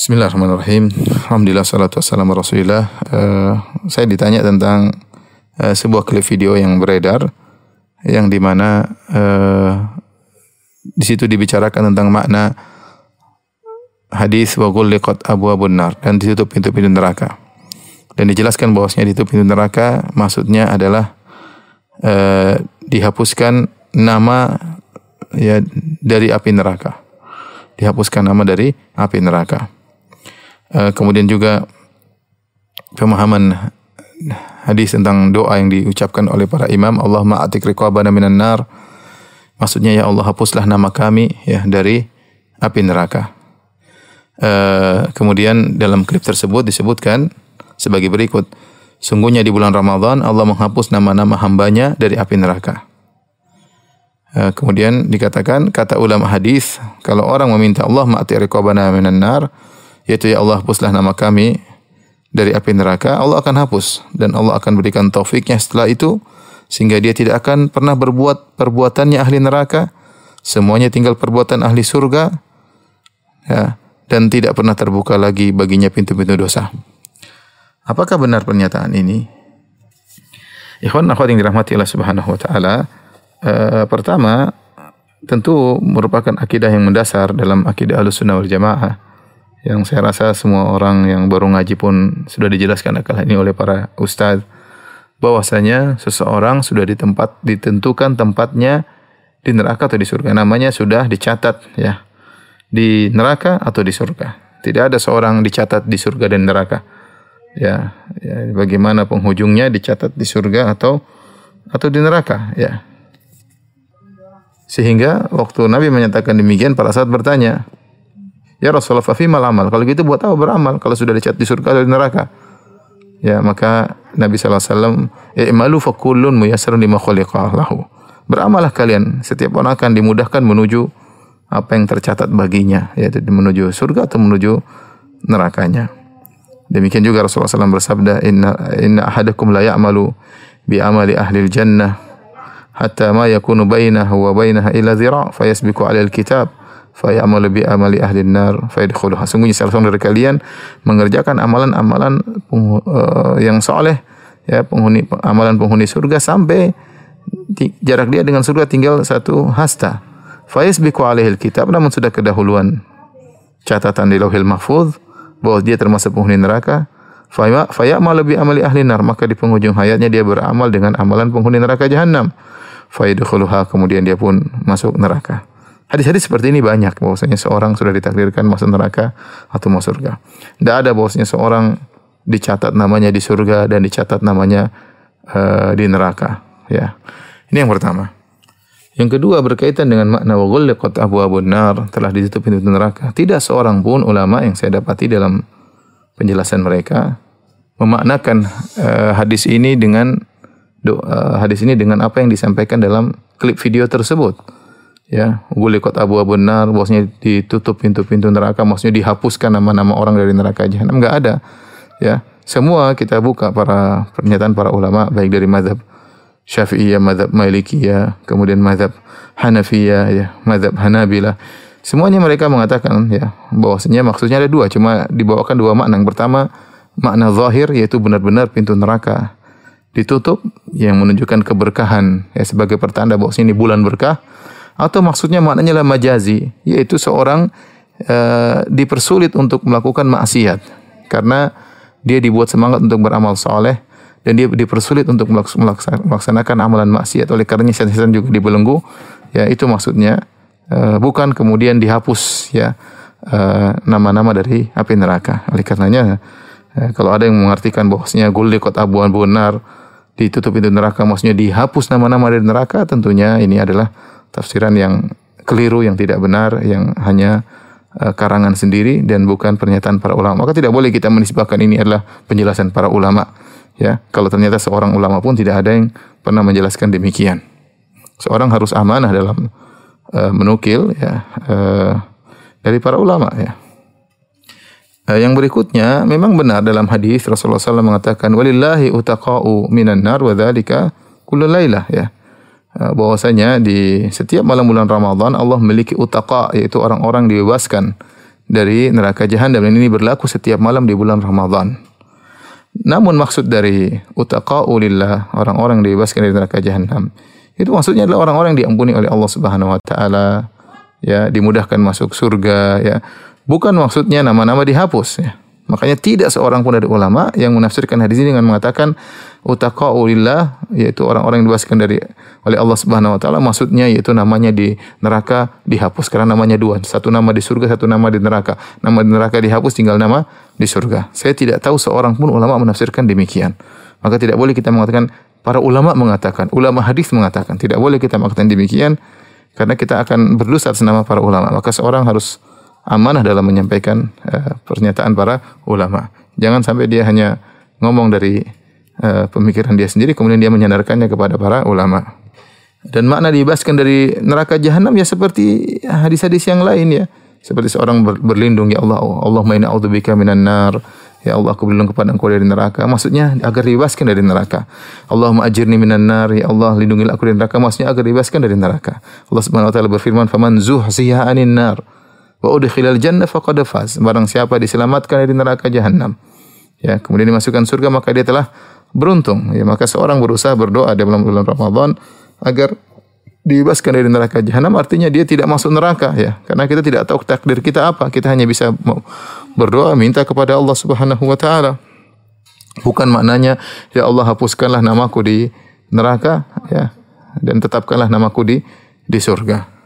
Bismillahirrahmanirrahim. Alhamdulillah salatu wassalamu rasulillah. Uh, saya ditanya tentang uh, sebuah klip video yang beredar yang di mana uh, di situ dibicarakan tentang makna hadis wa ghulliqat abwabun nar dan ditutup pintu-pintu neraka. Dan dijelaskan bahwasanya ditutup pintu neraka maksudnya adalah uh, dihapuskan nama ya dari api neraka. Dihapuskan nama dari api neraka. Eh, kemudian juga pemahaman hadis tentang doa yang diucapkan oleh para imam Allah ma'atik riqabana minan nar. Maksudnya ya Allah hapuslah nama kami ya dari api neraka. Uh, kemudian dalam klip tersebut disebutkan sebagai berikut sungguhnya di bulan Ramadan Allah menghapus nama-nama hambanya dari api neraka. Uh, kemudian dikatakan kata ulama hadis kalau orang meminta Allah ma'atik riqabana minan nar yaitu ya Allah hapuslah nama kami dari api neraka, Allah akan hapus dan Allah akan berikan taufiknya setelah itu sehingga dia tidak akan pernah berbuat perbuatannya ahli neraka, semuanya tinggal perbuatan ahli surga ya dan tidak pernah terbuka lagi baginya pintu-pintu dosa. Apakah benar pernyataan ini? Ikhwan akhwat yang dirahmati Allah Subhanahu wa taala, uh, pertama tentu merupakan akidah yang mendasar dalam akidah Ahlussunnah wal Jamaah yang saya rasa semua orang yang baru ngaji pun sudah dijelaskan akal ini oleh para ustadz. Bahwasanya seseorang sudah di tempat ditentukan tempatnya di neraka atau di surga. Namanya sudah dicatat ya. Di neraka atau di surga. Tidak ada seorang dicatat di surga dan neraka. Ya, ya bagaimana penghujungnya dicatat di surga atau atau di neraka ya. Sehingga waktu Nabi menyatakan demikian para saat bertanya Ya Rasulullah fa mal amal. Kalau gitu buat apa beramal kalau sudah dicatat di surga atau di neraka? Ya, maka Nabi wasallam, "I'malu fa kullun muyassarun lima lahu." Beramalah kalian, setiap orang akan dimudahkan menuju apa yang tercatat baginya, yaitu menuju surga atau menuju nerakanya. Demikian juga Rasulullah SAW bersabda, "Inna inna ahadakum la ya'malu bi amali ahli jannah hatta ma yakunu bainahu wa bainaha illa dhira' fayasbiqu 'ala al-kitab." fayamalu bi amali ahli nar fayadkhuluha. Sungguhnya salah seorang dari kalian mengerjakan amalan-amalan uh, yang soleh ya penghuni amalan penghuni surga sampai jarak dia dengan surga tinggal satu hasta. Fayasbiqu alaihil kitab namun sudah kedahuluan catatan di Lauhil Mahfuz bahwa dia termasuk penghuni neraka. Fayamalu bi amali ahli nar maka di penghujung hayatnya dia beramal dengan amalan penghuni neraka jahanam. Fayadkhuluha kemudian dia pun masuk neraka. Hadis-hadis seperti ini banyak bahwasanya seorang sudah ditakdirkan masuk neraka atau masuk surga. Tidak ada bahwasanya seorang dicatat namanya di surga dan dicatat namanya uh, di neraka. Ya, ini yang pertama. Yang kedua berkaitan dengan makna wa ghulqat abwabun nar telah ditutup pintu neraka. Tidak seorang pun ulama yang saya dapati dalam penjelasan mereka memaknakan uh, hadis ini dengan uh, hadis ini dengan apa yang disampaikan dalam klip video tersebut ya gulikot abu abu nar bosnya ditutup pintu-pintu neraka maksudnya dihapuskan nama-nama orang dari neraka jahanam nggak ada ya semua kita buka para pernyataan para ulama baik dari mazhab Syafi'iyah, mazhab Malikiyah, kemudian mazhab Hanafiyah, ya, mazhab Hanabilah. Semuanya mereka mengatakan ya bahwasanya maksudnya ada dua, cuma dibawakan dua makna. Yang pertama makna zahir yaitu benar-benar pintu neraka ditutup yang menunjukkan keberkahan ya sebagai pertanda bahwa ini bulan berkah atau maksudnya maknanya adalah majazi, yaitu seorang uh, dipersulit untuk melakukan maksiat. Karena dia dibuat semangat untuk beramal soleh dan dia dipersulit untuk melaksanakan amalan maksiat. Oleh karenanya setan-setan juga dibelenggu. Ya itu maksudnya uh, bukan kemudian dihapus ya eh, nama-nama uh, dari api neraka. Oleh karenanya uh, kalau ada yang mengartikan bahwasanya gulikot abuan benar ditutup pintu neraka maksudnya dihapus nama-nama dari neraka tentunya ini adalah tafsiran yang keliru, yang tidak benar, yang hanya uh, karangan sendiri dan bukan pernyataan para ulama. Maka tidak boleh kita menisbahkan ini adalah penjelasan para ulama. Ya, kalau ternyata seorang ulama pun tidak ada yang pernah menjelaskan demikian. Seorang harus amanah dalam uh, menukil ya uh, dari para ulama ya. Yang berikutnya memang benar dalam hadis Rasulullah SAW mengatakan walillahi utaqa'u minan nar wa dzalika kullu lailah ya. Eh, bahwasanya di setiap malam bulan Ramadan Allah memiliki utaka yaitu orang-orang dibebaskan dari neraka jahanam dan ini berlaku setiap malam di bulan Ramadan. Namun maksud dari utaqa'u lillah, orang-orang dibebaskan dari neraka jahanam, itu maksudnya adalah orang-orang diampuni oleh Allah Subhanahu wa taala, ya, dimudahkan masuk surga, ya. Bukan maksudnya nama-nama dihapus, ya. Makanya tidak seorang pun dari ulama yang menafsirkan hadis ini dengan mengatakan utaqaulillah yaitu orang-orang yang dibebaskan dari oleh Allah Subhanahu wa taala maksudnya yaitu namanya di neraka dihapus karena namanya dua, satu nama di surga, satu nama di neraka. Nama di neraka dihapus tinggal nama di surga. Saya tidak tahu seorang pun ulama menafsirkan demikian. Maka tidak boleh kita mengatakan para ulama mengatakan, ulama hadis mengatakan, tidak boleh kita mengatakan demikian karena kita akan berdosa atas nama para ulama. Maka seorang harus amanah dalam menyampaikan uh, pernyataan para ulama. Jangan sampai dia hanya ngomong dari uh, pemikiran dia sendiri kemudian dia menyandarkannya kepada para ulama. Dan makna dibebaskan dari neraka jahanam ya seperti hadis-hadis yang lain ya. Seperti seorang ber, berlindung ya Allah, Allah inna a'udzubika minan nar. Ya Allah aku berlindung kepada engkau dari neraka. Maksudnya agar dibebaskan dari neraka. Allahumma ajirni minan nar. Ya Allah lindungilah aku dari neraka. Maksudnya agar dibebaskan dari neraka. Allah Subhanahu wa taala berfirman, "Faman zuhziha 'anil nar." Wa udkhilal jannah faqad faz. Barang siapa diselamatkan dari neraka jahanam, ya, kemudian dimasukkan surga maka dia telah beruntung. Ya, maka seorang berusaha berdoa di bulan bulan Ramadan agar dibebaskan dari neraka jahanam artinya dia tidak masuk neraka ya. Karena kita tidak tahu takdir kita apa. Kita hanya bisa berdoa minta kepada Allah Subhanahu wa taala. Bukan maknanya ya Allah hapuskanlah namaku di neraka ya. Dan tetapkanlah namaku di di surga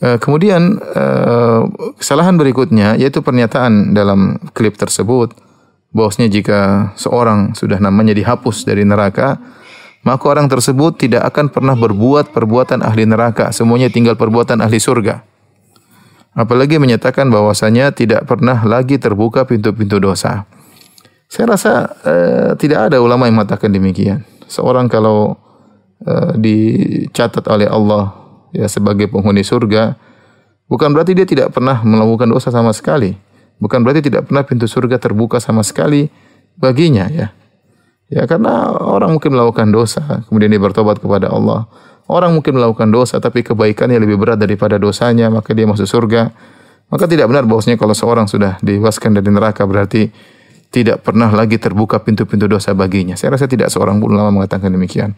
kemudian eh, kesalahan berikutnya yaitu pernyataan dalam klip tersebut bahwasanya jika seorang sudah namanya dihapus dari neraka maka orang tersebut tidak akan pernah berbuat perbuatan ahli neraka. Semuanya tinggal perbuatan ahli surga. Apalagi menyatakan bahwasanya tidak pernah lagi terbuka pintu-pintu dosa. Saya rasa eh, tidak ada ulama yang mengatakan demikian. Seorang kalau eh, dicatat oleh Allah ya sebagai penghuni surga bukan berarti dia tidak pernah melakukan dosa sama sekali. Bukan berarti tidak pernah pintu surga terbuka sama sekali baginya ya. Ya karena orang mungkin melakukan dosa kemudian dia bertobat kepada Allah. Orang mungkin melakukan dosa tapi kebaikannya lebih berat daripada dosanya maka dia masuk surga. Maka tidak benar bahwasanya kalau seorang sudah dibebaskan dari neraka berarti tidak pernah lagi terbuka pintu-pintu dosa baginya. Saya rasa tidak seorang pun ulama mengatakan demikian.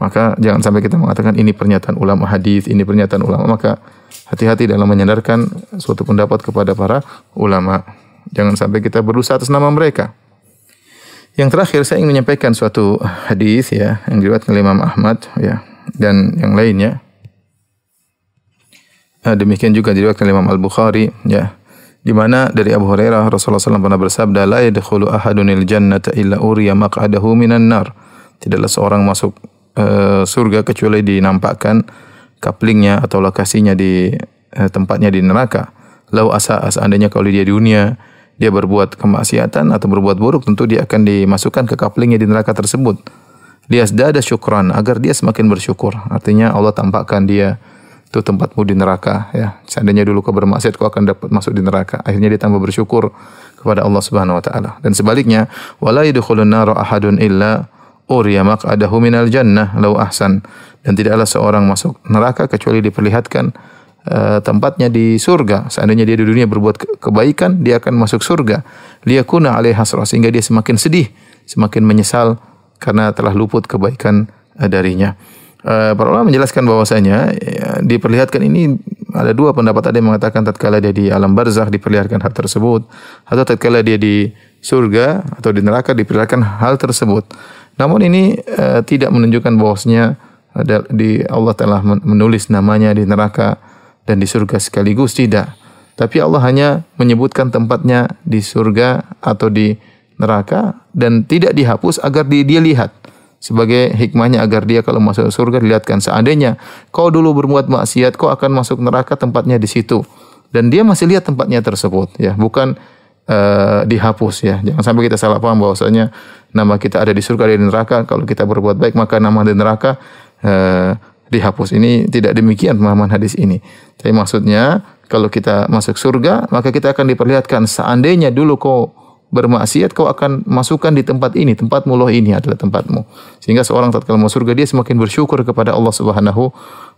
Maka jangan sampai kita mengatakan ini pernyataan ulama hadis, ini pernyataan ulama. Maka hati-hati dalam menyandarkan suatu pendapat kepada para ulama. Jangan sampai kita berusaha atas nama mereka. Yang terakhir saya ingin menyampaikan suatu hadis ya yang diriwayatkan oleh Imam Ahmad ya dan yang lainnya. Nah, demikian juga diriwayatkan oleh Imam Al Bukhari ya di mana dari Abu Hurairah Rasulullah SAW pernah bersabda la yadkhulu ahadunil jannata illa uriya maq'adahu minan nar. Tidaklah seorang masuk uh, surga kecuali dinampakkan kaplingnya atau lokasinya di uh, tempatnya di neraka. Lau asa seandainya kalau dia di dunia dia berbuat kemaksiatan atau berbuat buruk tentu dia akan dimasukkan ke kaplingnya di neraka tersebut. Dia ada syukran agar dia semakin bersyukur. Artinya Allah tampakkan dia itu tempatmu di neraka ya. Seandainya dulu kau bermaksiat kau akan dapat masuk di neraka. Akhirnya dia tambah bersyukur kepada Allah Subhanahu wa taala. Dan sebaliknya, wala yadkhulun nar ahadun illa uriya maq'adahu minal jannah law ahsan. Dan tidaklah seorang masuk neraka kecuali diperlihatkan uh, tempatnya di surga. Seandainya dia di dunia berbuat kebaikan dia akan masuk surga. Liyakuna alaihi hasrah sehingga dia semakin sedih semakin menyesal karena telah luput kebaikan uh, darinya. Uh, para ulama menjelaskan bahwasanya ya, diperlihatkan ini ada dua pendapat. Ada yang mengatakan tatkala dia di alam barzakh diperlihatkan hal tersebut atau tatkala dia di surga atau di neraka diperlihatkan hal tersebut namun ini uh, tidak menunjukkan bahwasanya ada di Allah telah menulis namanya di neraka dan di surga sekaligus tidak. Tapi Allah hanya menyebutkan tempatnya di surga atau di neraka dan tidak dihapus agar di, dia lihat. Sebagai hikmahnya agar dia kalau masuk surga dilihatkan. Seandainya kau dulu berbuat maksiat kau akan masuk neraka tempatnya di situ. Dan dia masih lihat tempatnya tersebut ya. Bukan uh, dihapus ya jangan sampai kita salah paham bahwasanya nama kita ada di surga ada di neraka. Kalau kita berbuat baik maka nama di neraka uh, dihapus. Ini tidak demikian pemahaman hadis ini. Tapi maksudnya kalau kita masuk surga maka kita akan diperlihatkan seandainya dulu kau bermaksiat kau akan masukkan di tempat ini, tempatmu loh ini adalah tempatmu. Sehingga seorang tatkala masuk surga dia semakin bersyukur kepada Allah Subhanahu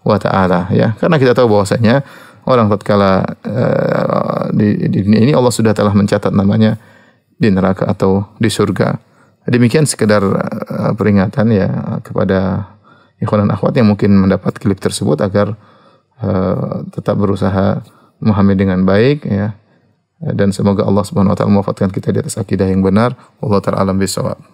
wa taala ya. Karena kita tahu bahwasanya orang tatkala uh, di, di dunia ini Allah sudah telah mencatat namanya di neraka atau di surga. Demikian sekedar uh, peringatan ya kepada ikhwan dan akhwat yang mungkin mendapat klip tersebut agar uh, tetap berusaha memahami dengan baik ya dan semoga Allah Subhanahu wa taala mewafatkan kita di atas akidah yang benar. Allah taala alam bisawab.